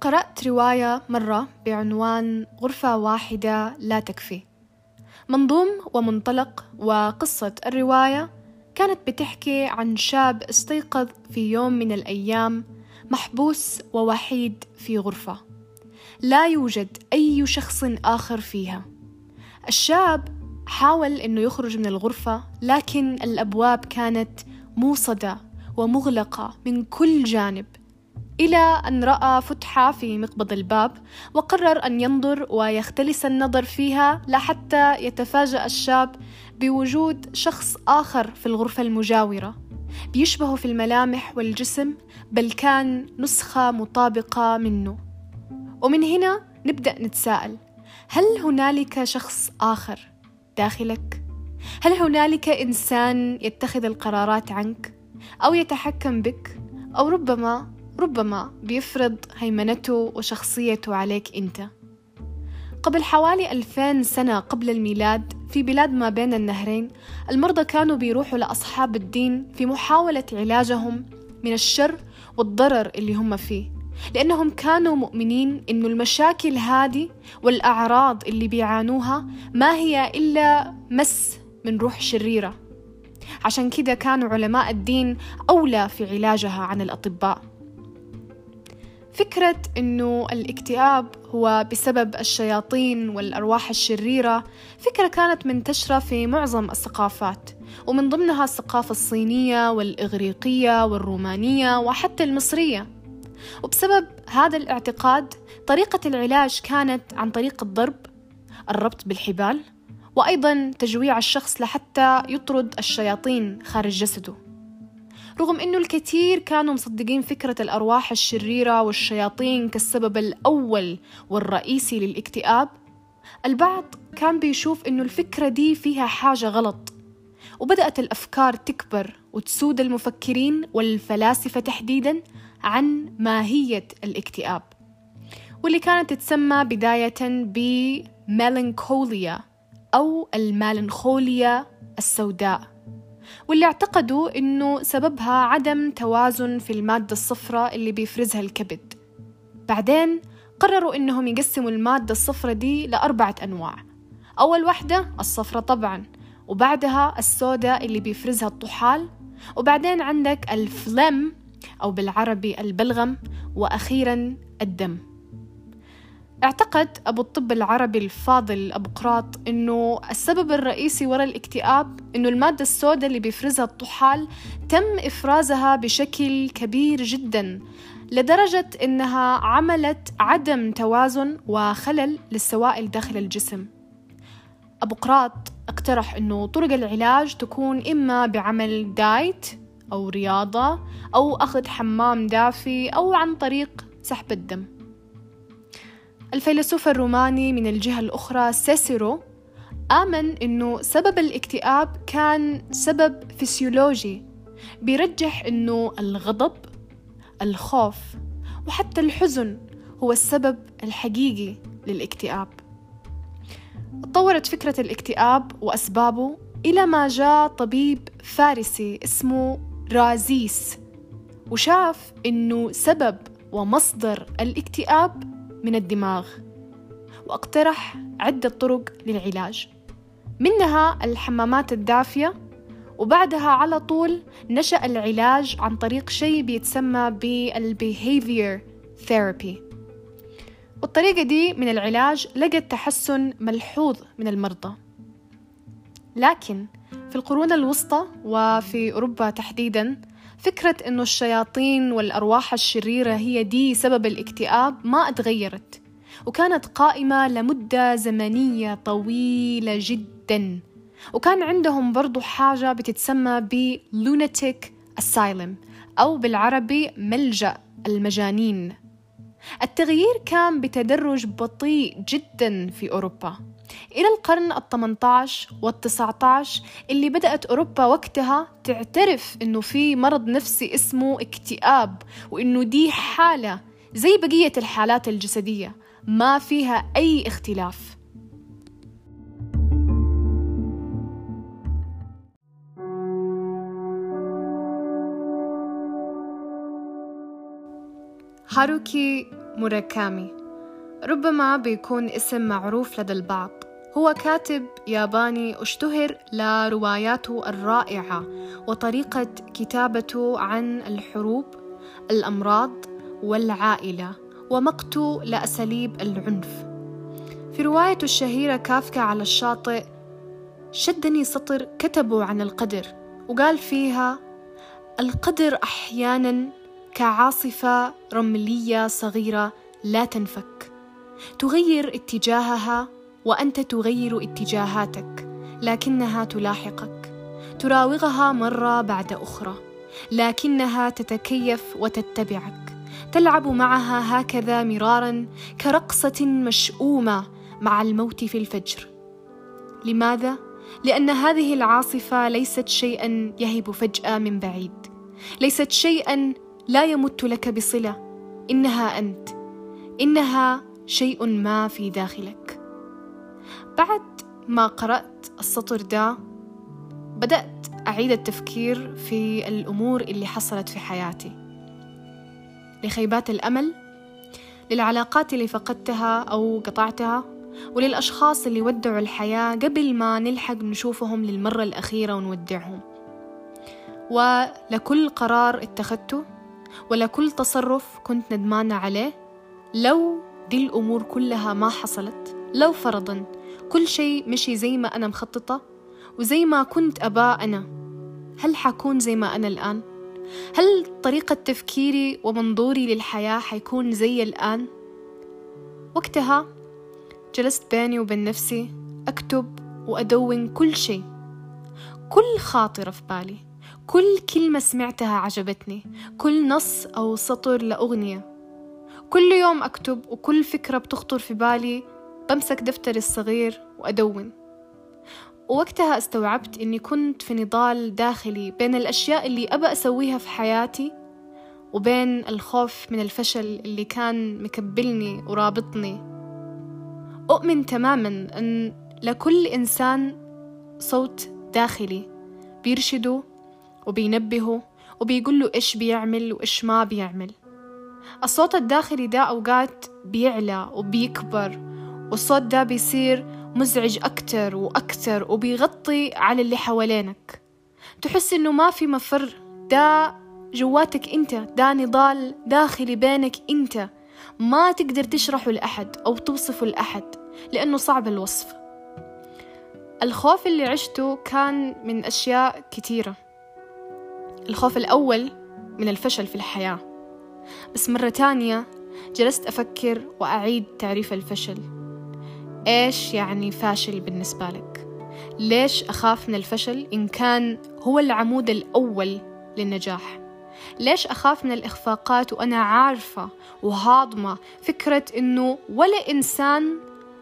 قرأت رواية مرة بعنوان غرفة واحدة لا تكفي. منظوم ومنطلق وقصة الرواية كانت بتحكي عن شاب استيقظ في يوم من الأيام محبوس ووحيد في غرفة. لا يوجد أي شخص آخر فيها. الشاب حاول أنه يخرج من الغرفة لكن الأبواب كانت موصدة ومغلقة من كل جانب. إلى أن رأى فتحة في مقبض الباب وقرر أن ينظر ويختلس النظر فيها لحتى يتفاجأ الشاب بوجود شخص آخر في الغرفة المجاورة بيشبهه في الملامح والجسم بل كان نسخة مطابقة منه ومن هنا نبدأ نتساءل هل هنالك شخص آخر داخلك؟ هل هنالك إنسان يتخذ القرارات عنك؟ أو يتحكم بك؟ أو ربما ربما بيفرض هيمنته وشخصيته عليك أنت. قبل حوالي ألفين سنة قبل الميلاد في بلاد ما بين النهرين المرضى كانوا بيروحوا لأصحاب الدين في محاولة علاجهم من الشر والضرر اللي هم فيه لأنهم كانوا مؤمنين إنه المشاكل هذه والأعراض اللي بيعانوها ما هي إلا مس من روح شريرة. عشان كده كانوا علماء الدين أولى في علاجها عن الأطباء. فكرة إنه الاكتئاب هو بسبب الشياطين والأرواح الشريرة فكرة كانت منتشرة في معظم الثقافات ومن ضمنها الثقافة الصينية والإغريقية والرومانية وحتى المصرية. وبسبب هذا الاعتقاد طريقة العلاج كانت عن طريق الضرب الربط بالحبال وأيضا تجويع الشخص لحتى يطرد الشياطين خارج جسده. رغم أنه الكثير كانوا مصدقين فكرة الأرواح الشريرة والشياطين كالسبب الأول والرئيسي للاكتئاب البعض كان بيشوف أنه الفكرة دي فيها حاجة غلط وبدأت الأفكار تكبر وتسود المفكرين والفلاسفة تحديدا عن ماهية الاكتئاب واللي كانت تتسمى بداية بميلانكوليا أو المالنخوليا السوداء. واللي اعتقدوا إنه سببها عدم توازن في المادة الصفراء اللي بيفرزها الكبد. بعدين قرروا إنهم يقسموا المادة الصفراء دي لأربعة أنواع. أول واحدة الصفراء طبعا وبعدها السوداء اللي بيفرزها الطحال وبعدين عندك الفلم أو بالعربي البلغم وأخيرا الدم. أعتقد أبو الطب العربي الفاضل أبو قراط أنه السبب الرئيسي وراء الاكتئاب أنه المادة السوداء اللي بيفرزها الطحال تم إفرازها بشكل كبير جدا لدرجة أنها عملت عدم توازن وخلل للسوائل داخل الجسم. أبقراط اقترح أنه طرق العلاج تكون إما بعمل diet أو رياضة أو أخذ حمام دافي أو عن طريق سحب الدم. الفيلسوف الروماني من الجهة الأخرى سيسيرو آمن إنه سبب الاكتئاب كان سبب فسيولوجي بيرجح إنه الغضب الخوف وحتى الحزن هو السبب الحقيقي للاكتئاب. تطورت فكرة الاكتئاب وأسبابه إلى ما جاء طبيب فارسي اسمه رازيس وشاف إنه سبب ومصدر الاكتئاب من الدماغ وأقترح عدة طرق للعلاج. منها الحمامات الدافية وبعدها على طول نشأ العلاج عن طريق شيء بيتسمى بالbehavior therapy. والطريقة دي من العلاج لقت تحسن ملحوظ من المرضى. لكن في القرون الوسطى وفي أوروبا تحديدا فكرة إنه الشياطين والأرواح الشريرة هي دي سبب الاكتئاب ما اتغيرت وكانت قائمة لمدة زمنية طويلة جدا. وكان عندهم برضو حاجة بتتسمى ب lunatic asylum أو بالعربي ملجأ المجانين. التغيير كان بتدرج بطيء جدا في أوروبا. إلى القرن ال18 وال19 اللي بدأت أوروبا وقتها تعترف إنه في مرض نفسي اسمه اكتئاب وإنه دي حالة زي بقية الحالات الجسدية ما فيها أي اختلاف. هاروكي موراكامي. ربما بيكون اسم معروف لدى البعض. هو كاتب ياباني اشتهر لرواياته الرائعة وطريقة كتابته عن الحروب الأمراض والعائلة ومقته لأساليب العنف. في روايته الشهيرة كافكا على الشاطئ شدني سطر كتبه عن القدر وقال فيها القدر أحيانا كعاصفة رملية صغيرة لا تنفك. تغير اتجاهها وأنت تغير اتجاهاتك لكنها تلاحقك. تراوغها مرة بعد أخرى لكنها تتكيف وتتبعك. تلعب معها هكذا مرارا كرقصة مشؤومة مع الموت في الفجر. لماذا؟ لأن هذه العاصفة ليست شيئا يهب فجأة من بعيد. ليست شيئا لا يمت لك بصلة. إنها أنت. إنها شيء ما في داخلك. بعد ما قرأت السطر ده بدأت أعيد التفكير في الأمور اللي حصلت في حياتي. لخيبات الأمل للعلاقات اللي فقدتها أو قطعتها وللأشخاص اللي ودعوا الحياة قبل ما نلحق نشوفهم للمرة الأخيرة ونودعهم. ولكل قرار اتخذته ولكل تصرف كنت ندمانة عليه لو دي الأمور كلها ما حصلت لو فرضا كل شيء مشي زي ما أنا مخططة وزي ما كنت أباه أنا هل حكون زي ما أنا الآن؟ هل طريقة تفكيري ومنظوري للحياة حيكون زي الآن؟ وقتها جلست بيني وبين نفسي أكتب وأدون كل شيء كل خاطرة في بالي كل كلمة سمعتها عجبتني كل نص أو سطر لأغنية كل يوم أكتب وكل فكرة بتخطر في بالي بمسك دفتري الصغير وأدون. ووقتها استوعبت إني كنت في نضال داخلي بين الأشياء اللي أبى أسويها في حياتي وبين الخوف من الفشل اللي كان مكبلني ورابطني. أؤمن تماما أن لكل إنسان صوت داخلي بيرشده وبينبهه وبيقول له إيش بيعمل وإيش ما بيعمل. الصوت الداخلي ده أوقات بيعلى وبيكبر والصوت ده بيصير مزعج أكتر وأكتر وبيغطي على اللي حوالينك. تحس إنه ما في مفر ده جواتك أنت ده نضال داخلي بينك أنت. ما تقدر تشرحه لأحد أو توصفه لأحد لأنه صعب الوصف. الخوف اللي عشته كان من أشياء كتيرة الخوف الأول من الفشل في الحياة. بس مرة تانية جلست أفكر وأعيد تعريف الفشل إيش يعني فاشل بالنسبة لك؟ ليش أخاف من الفشل إن كان هو العمود الأول للنجاح؟ ليش أخاف من الإخفاقات وأنا عارفة وهاضمة فكرة إنه ولا إنسان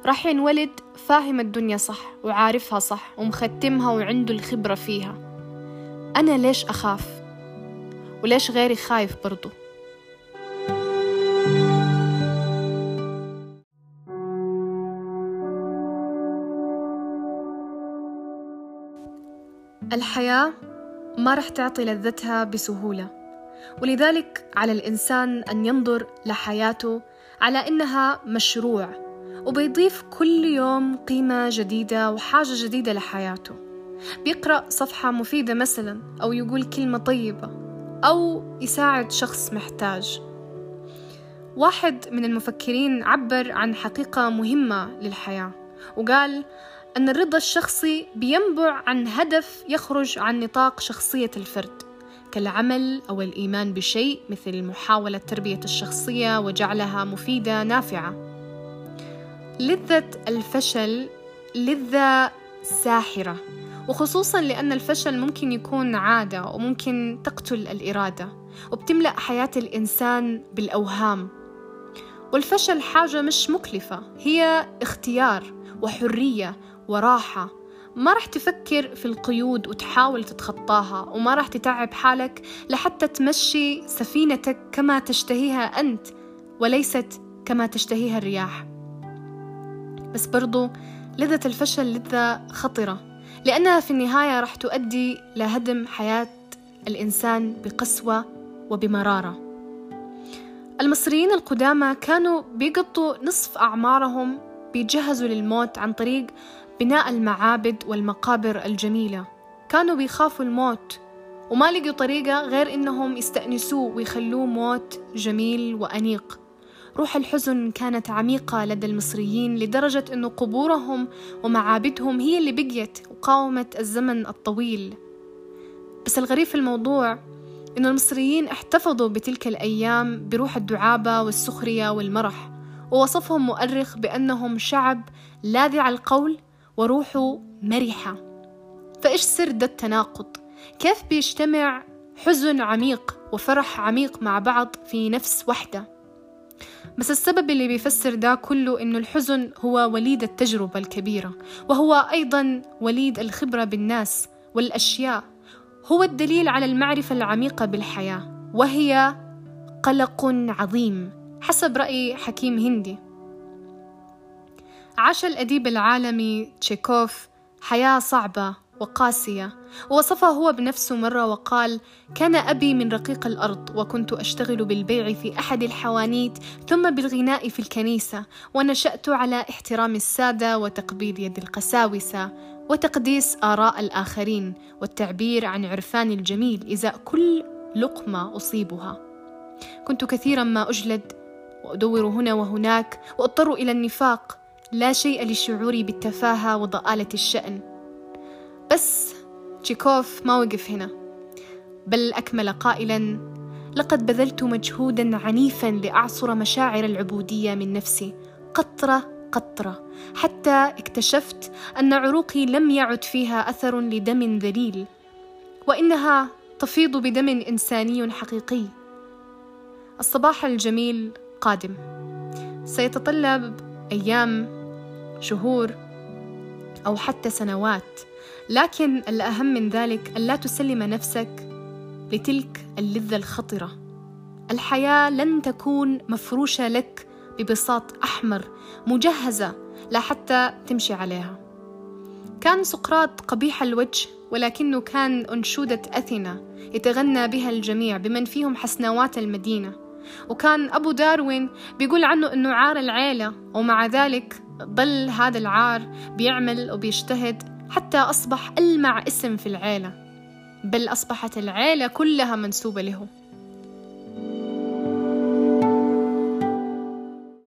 راح ينولد فاهم الدنيا صح وعارفها صح ومختمها وعنده الخبرة فيها أنا ليش أخاف؟ وليش غيري خايف برضو؟ الحياة ما رح تعطي لذتها بسهولة. ولذلك على الإنسان أن ينظر لحياته على إنها مشروع وبيضيف كل يوم قيمة جديدة وحاجة جديدة لحياته. بيقرأ صفحة مفيدة مثلا أو يقول كلمة طيبة أو يساعد شخص محتاج. واحد من المفكرين عبر عن حقيقة مهمة للحياة وقال أن الرضا الشخصي بينبع عن هدف يخرج عن نطاق شخصية الفرد كالعمل أو الإيمان بشيء مثل محاولة تربية الشخصية وجعلها مفيدة نافعة. لذة الفشل لذة ساحرة وخصوصا لأن الفشل ممكن يكون عادة وممكن تقتل الإرادة وبتملأ حياة الإنسان بالأوهام. والفشل حاجة مش مكلفة هي اختيار وحرية وراحة. ما رح تفكر في القيود وتحاول تتخطاها وما رح تتعب حالك لحتى تمشي سفينتك كما تشتهيها أنت وليست كما تشتهيها الرياح. بس برضو لذة الفشل لذة خطرة لأنها في النهاية رح تؤدي لهدم حياة الإنسان بقسوة وبمرارة. المصريين القدامى كانوا بيقضوا نصف أعمارهم بيجهزوا للموت عن طريق بناء المعابد والمقابر الجميلة. كانوا بيخافوا الموت وما لقوا طريقة غير إنهم يستأنسوه ويخلوه موت جميل وأنيق. روح الحزن كانت عميقة لدى المصريين لدرجة أن قبورهم ومعابدهم هي اللي بقيت وقاومت الزمن الطويل. بس الغريب في الموضوع أن المصريين احتفظوا بتلك الأيام بروح الدعابة والسخرية والمرح ووصفهم مؤرخ بأنهم شعب لاذع القول وروحه مرحة. فإيش سر ده التناقض؟ كيف بيجتمع حزن عميق وفرح عميق مع بعض في نفس وحدة؟ بس السبب اللي بيفسر ده كله إنه الحزن هو وليد التجربة الكبيرة وهو أيضا وليد الخبرة بالناس والأشياء. هو الدليل على المعرفة العميقة بالحياة وهي قلق عظيم حسب رأي حكيم هندي. عاش الأديب العالمي تشيكوف حياة صعبة وقاسية. ووصفها هو بنفسه مرة وقال كان أبي من رقيق الأرض وكنت أشتغل بالبيع في أحد الحوانيت ثم بالغناء في الكنيسة ونشأت على احترام السادة وتقبيل يد القساوسة وتقديس آراء الآخرين والتعبير عن عرفان الجميل إزاء كل لقمة أصيبها. كنت كثيرا ما أجلد وأدور هنا وهناك وأضطر إلى النفاق لا شيء لشعوري بالتفاهة وضآلة الشأن. بس تشيكوف ما وقف هنا. بل أكمل قائلا لقد بذلت مجهودا عنيفا لأعصر مشاعر العبودية من نفسي قطرة قطرة حتى اكتشفت أن عروقي لم يعد فيها أثر لدم ذليل وإنها تفيض بدم إنساني حقيقي. الصباح الجميل قادم. سيتطلب أيام شهور أو حتى سنوات. لكن الأهم من ذلك ألا تسلم نفسك لتلك اللذة الخطرة. الحياة لن تكون مفروشة لك ببساط أحمر مجهزة لا حتى تمشي عليها. كان سقراط قبيح الوجه ولكنه كان أنشودة أثينا يتغنى بها الجميع بمن فيهم حسنوات المدينة. وكان أبو داروين بيقول عنه أنه عار العيلة ومع ذلك ظل هذا العار بيعمل وبيجتهد حتى أصبح ألمع اسم في العيلة بل أصبحت العيلة كلها منسوبة له.